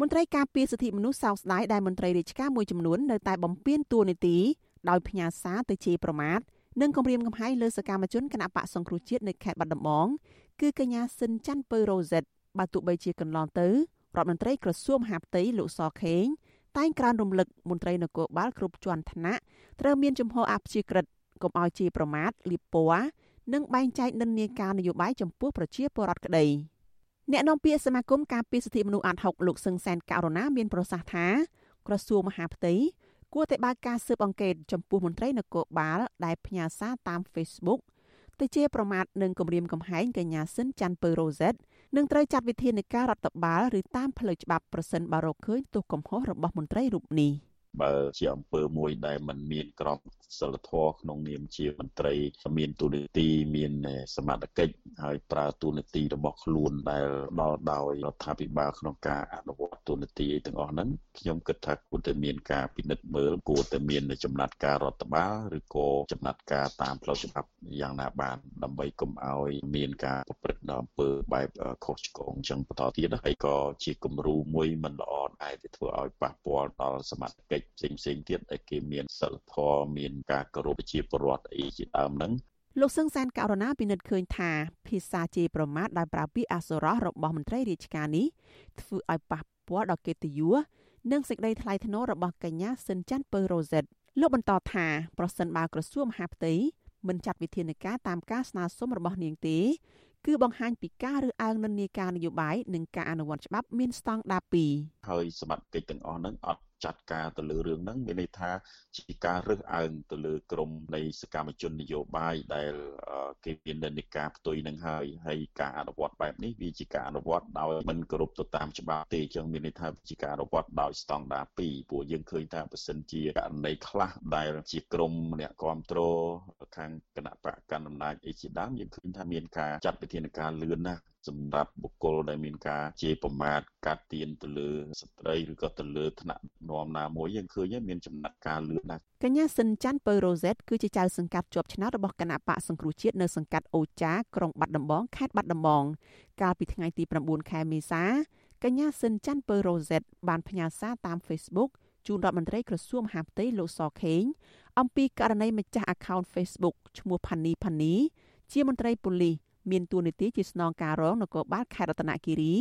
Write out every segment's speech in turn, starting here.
មន្ត្រីការពារសិទ្ធិមនុស្សសោកស្ដាយដែលមន្ត្រីរាជការមួយចំនួននៅតែបំពេញតួនាទីដោយផ្ញើសារទៅជេរប្រមាថនិងគំរាមកំហែងលើសកម្មជនគណៈបកសង្គ្រោះជាតិនៅខេត្តបាត់ដំបងគឺកញ្ញាស៊ិនច័ន្ទពៅរ៉ូសិតបើទោះបីជាកន្លងទៅរដ្ឋមន្ត្រីក្រសួងមហាផ្ទៃលោកសខេងតែងក្រើនរំលឹកមន្ត្រីនគរបាលគ្រប់ជាន់ថ្នាក់ត្រូវមានជំហរអព្យាក្រឹតកុំឲ្យជាប្រមាថលៀបពណ៌និងបែងចែកនិន្នាការនយោបាយចំពោះប្រជាពលរដ្ឋក្តី អ្នកនាំពាក្យសមាគមការពារសិទ្ធិមនុស្សអាត់ហុកលោកសឹងសែនករណាមានប្រសាសន៍ថាក្រសួងមហាផ្ទៃគួរតែបើកការស៊ើបអង្កេតចំពោះមន្ត្រីនគរបាលដែលផ្ញើសារតាម Facebook ទៅជាប្រមាថនិងគំរាមកំហែងកញ្ញាស៊ិនច័ន្ទពៅរ៉ូសិតនឹងត្រូវចាត់វិធានការរដ្ឋបាលឬតាមផ្លូវច្បាប់ប្រសិនបើរកឃើញទោសកំហុសរបស់មន្ត្រីរូបនេះ។ បើជាអង្គើមួយដែលมันមានក្រមសិលធម៌ក្នុងនាមជាមន្ត្រី មានទូនាទីមានសមត្ថកិច្ចហើយប្រើទូនាទីរបស់ខ្លួនដែលដល់ដោយរដ្ឋាភិបាលក្នុងការអនុវត្តទូនាទីទាំងអស់ហ្នឹងខ្ញុំគិតថាគួរតែមានការពិនិត្យមើលគួរតែមានចំណាត់ការរដ្ឋបាលឬក៏ចំណាត់ការតាមផ្លូវច្បាប់យ៉ាងណាបានដើម្បីកុំឲ្យមានការប្រព្រឹត្ត នៅអំពើបែបខុសឆ្គងចឹងបន្តទៀតហើយក៏ជាគំរូមួយមិនល្អដែរវាធ្វើឲ្យប៉ះពាល់ដល់សមត្ថកិច្ចផ្សេងផ្សេងទៀតដែលគេមានសិលធម៌មានការគោរពប្រជាពលរដ្ឋអីជាដើមហ្នឹងលោកសឹងសានករណាពិនិត្យឃើញថាភាសាជេរប្រមាថដោយប្រើពាក្យអសុរោះរបស់មន្ត្រីរាជការនេះធ្វើឲ្យប៉ះពាល់ដល់កិត្តិយសនិងសេចក្តីថ្លៃថ្នូររបស់កញ្ញាស៊ិនច័ន្ទពៅរ៉ូសិតលោកបន្តថាប្រសិនបើក្រសួងមហាផ្ទៃមិនចាត់វិធានការតាមការស្នើសុំរបស់នាងទេ គឺបង្ហាញពីការរើសអើងនិន្នាការនយោបាយនិងការអនុវត្តច្បាប់មានស្តង់ដារ2ហើយសមត្ថកិច្ចទាំងអស់ហ្នឹងអត់ ចាត់ការទៅលើរឿងហ្នឹងមានន័យថាជាការរើសអើងទៅលើក្រមនៃសកម្មជននយោបាយដែលគេមាននិន្នាការផ្ទុយនឹងហើយហើយការអនុវត្តបែបនេះវាជាការអនុវត្តដោយមិនគោរពទៅតាមច្បាប់ទេអញ្ចឹងមានន័យថាជាការអនុវត្តដោយស្តង់ដារ2ព្រោះយើងឃើញថាបើសិនជាករណីខ្លះដែលជាក្រមអ្នកគ្រប់គ្រងខាងគណៈបកកណ្ដាលអំណាចអីជាដើមយើងឃើញថាមានការចាត់វិធានការលឿនណាស់សម្រាប់បុគ្គលដែលមានការជេរប្រមាថកាត់ទៀនទៅលើស្ត្រីឬក៏ទៅលើថ្នាក់នាំណាមួយយើងឃើញមានចំណាត់ការលឿនណាស់កញ្ញាសិនច័ន្ទពៅរ៉ូសេតគឺជាចៅសង្កាត់ជាប់ឆ្នោតរបស់គណៈបកសង្គ្រោះជាតិនៅសង្កាត់អូចាក្រុងបាត់ដំបងខេត្តបាត់ដំបង កាលពីថ្ងៃទី9ខែមេសាកញ្ញាសិនច័ន្ទពៅរ៉ូសេតបានផ្ញើសារតាម Facebook ជូនរដ្ឋមន្ត្រីក្រសួងមហាផ្ទៃលោកសខេងអំពីករណីម្ចាស់ account Facebook ឈ្មោះផានីផានីជាមន្ត្រីប៉ូលីស មានតួនាទីជាស្នងការរងនគរបាលខេត្តរតនគិរី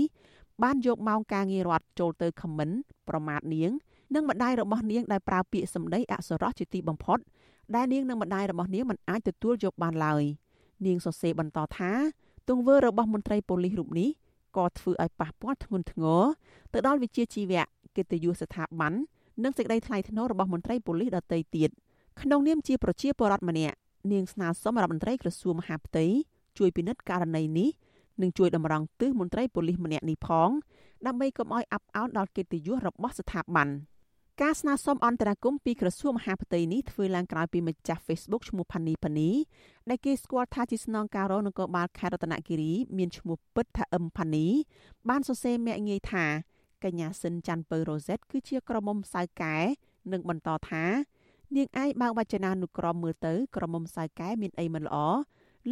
បានយកម៉ោងការងាររដ្ឋចូលទៅខមមិនប្រមាថនាង និងម្ដាយរបស់នាងដែលប្រើពាក្យសម្ដីអសុរោះជាទីបំផុតដែលនាងនិងម្ដាយរបស់នាងមិនអាចទទួលយកបានឡើយនាងសរសេរបន្តថាទង្វើរបស់មន្ត្រីប៉ូលីសរូបនេះក៏ធ្វើឲ្យប៉ះពាល់ធ្ងន់ធ្ងរទៅដល់វិជាជីវៈកិត្តិយសស្ថាប័ននិងសេចក្តីថ្លៃថ្នូររបស់មន្ត្រីប៉ូលីសដទៃទៀតក្នុងនាមជាប្រជាពលរដ្ឋម្នាក់នាងស្នើសុំរដ្ឋមន្ត្រីក្រសួងមហាផ្ទៃ ជួយពិនិត្យករណីនេះនិងជួយតម្រង់ទិសមន្ត្រីប៉ូលីសម្នាក់នេះផងដើម្បីកុំឲ្យអាប់អោនដល់កិត្តិយសរបស់ស្ថាប័នការស្នើសុំអន្តរាគមពីក្រសួងមហាផ្ទៃនេះធ្វើឡើងក្រោយពីម្ចាស់ Facebook ឈ្មោះផានីផានីដែលគេស្គាល់ថាជាស្នងការរងនគរបាលខេត្តរតនគិរីមានឈ្មោះពិតថាអឹមផានីបានសរសេរមាក់ងាយថាកញ្ញាស៊ិនច័ន្ទពៅរ៉ូសេតគឺជាក្រមុំសៅកែនិងបន្តថានាងឯងបើកវចនានុក្រមមើលទៅក្រមុំសៅកែមានអីមិនល្អ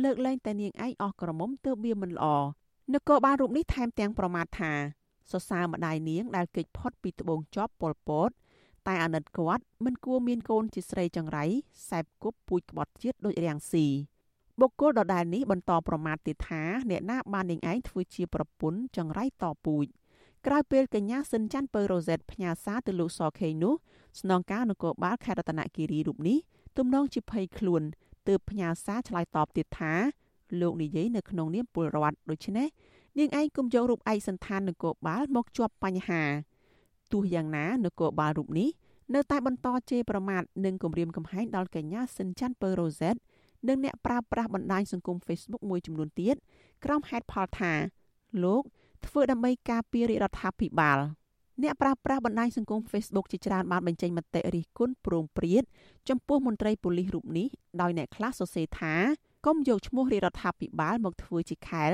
លើកលែងតែនាងឯងអស់ក្រមុំទើបវាមិនល្អនគរបាលរូបនេះថែមទាំងប្រមាថថាសរសើរម្ដាយនាងដែលគេចផុតពីត្បូងជាប់ប៉ុលពតតែអាណិតគាត់មិនគួរមានកូនជាស្រីចង្រៃសែបគប់ពូជក្បត់ជាតិដូចរាំងស៊ីបុគ្គលដដែលនេះបន្តប្រមាថទៀតថាអ្នកណាបាននាងឯងធ្វើជាប្រពន្ធចង្រៃតពូជក្រោយពេលកញ្ញាសិនច័ន្ទពៅរ៉ូសេតផ្ញើសារទៅលោកសខេងនោះស្នងការនគរបាលខេត្តរតនគិរីរូបនេះទំនងជាភ័យខ្លួន ទើបផ្ញើសារឆ្លើយតបទៀតថាលោកនិយាយនៅក្នុងនាមពលរដ្ឋដូច្នេះនាងឯងគុំយករូបឯកសន្តាននគរបាលមកជាប់បញ្ហាទោះយ៉ាងណានគរបាលរូបនេះនៅតែបន្តជេរប្រមាថនិងគំរាមកំហែងដល់កញ្ញាស៊ិនច័ន្ទពៅរ៉ូសេតនិងអ្នកប្រើប្រាស់បណ្ដាញសង្គម Facebook មួយចំនួនទៀតក្រោមហេតុផលថាលោកធ្វើដើម្បីការពាររដ្ឋាភិបាល អ្នកប្រើប្រាស់បណ្ដាញសង្គម Facebook ជាច្រើនបានបញ្ចេញមតិរិះគន់ប្រងព្រាតចំពោះមន្ត្រីប៉ូលីសរូបនេះដោយអ្នកខ្លះសរសេរថាកុំយកឈ្មោះរាជរដ្ឋាភិបាលមកធ្វើជាខែល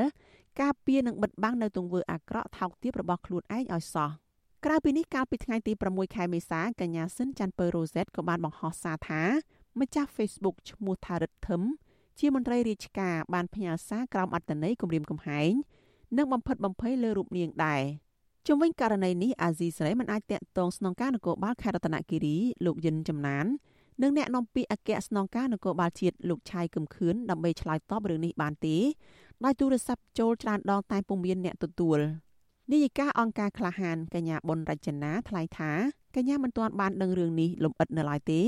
ការពារនិងបិទបាំងនៅទង្វើអាក្រក់ថោកទាបរបស់ខ្លួនឯងឲ្យសោះក្រៅពីនេះកាលពីថ្ងៃទី6ខែមេសាកញ្ញាស៊ិនច័ន្ទពៅរ៉ូសេតក៏បានបង្ហោះសារថាម្ចាស់ Facebook ឈ្មោះថារិទ្ធធឹមជាមន្ត្រីរាជការបានផ្ញើសារក្រោមអត្តន័យគម្រាមកំហែងនិងបំផិតបំភ័យលើរូបនាងដែរ ជុំវិញករណីនេះអាស៊ីសេរីមិនអាចតាក់ទងស្នងការនគរបាលខេត្តរតនគិរីលោកយិនចំណាននិងអ្នកនាំពាក្យអគ្គស្នងការនគរបាលជាតិលោកឆៃកឹមខឿនដើម្បីឆ្លើយតបរឿងនេះបានទេដោយទូរស័ព្ទចូលច្រើនដងតែពុំមានអ្នកទទួលនាយិកាអង្គការក្លាហានកញ្ញាប៊ុនរចនាថ្លែងថាកញ្ញាមិនទាន់បានដឹងរឿងនេះលម្អិតនៅឡើយទេ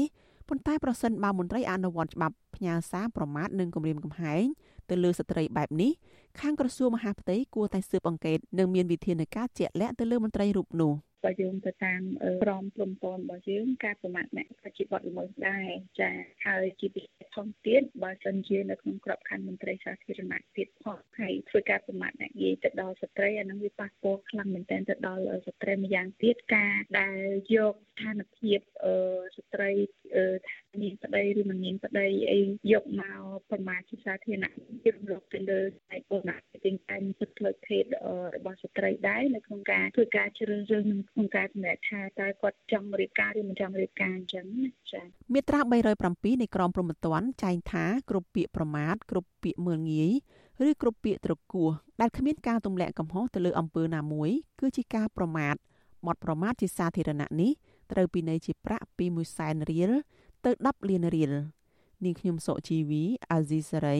ប៉ុន្តែប្រសិនបើមន្ត្រីអនុវត្តច្បាប់ផ្ញើសារប្រមាថនិងគំរាមកំហែង ទៅលើស្ត្រីបែបនេះខាងក្រសួងមហាផ្ទៃគួរតែស៊ើបអង្កេតនិងមានវិធានការជាក់លាក់ទៅលើមន្ត្រីរូបនោះ។ បើយើងទៅតាមក្រមព្រំប្រព័ន្ធរបស់យើងការប្រមាថអ្នកក៏ជាបទល្មើសដែរចាហើយជាពិសេសធំទៀតបើសិនជានៅក្នុងក្របខ័ណ្ឌមន្ត្រីសាធារណៈទៀតផងហើយធ្វើការប្រមាថអ្នកនិយាយទៅដល់ស្ត្រីអានឹងវាប៉ះពាល់ខ្លាំងមែនទែនទៅដល់ស្ត្រីម្យ៉ាងទៀតការដែលយកស្ថានភាពអឺស្ត្រីអឺនាងប្តីឬមិននាងប្តីអីយកមកប្រមាថជាសាធារណៈជារំលោភទៅលើផ្នែកបុណ្យ ទាំងតែសិទ្ធិផ្លូវភេទរបស់ស្ត្រីដែរនៅក្នុងការធ្វើការជ្រើសរើសនឹងក្នុងការសម្រេចថាតើគាត់ចង់រៀបការឬមិនចង់រៀបការអញ្ចឹងណាចា៎មាត្រា307នៃក្រមព្រហ្មទណ្ឌចែងថាគ្រប់ពាក្យប្រមាថគ្រប់ពាក្យមើលងាយឬគ្រប់ពាក្យត្រគោះដែលគ្មានការទម្លាក់កំហុសទៅលើអំពើណាមួយ គឺជាការប្រមាថបទប្រមាថជាសាធារណៈនេះត្រូវពិន័យជាប្រាក់ពី1សែនរៀលទៅ10លានរៀលនាងខ្ញុំសុជីវីអាស៊ីសេរី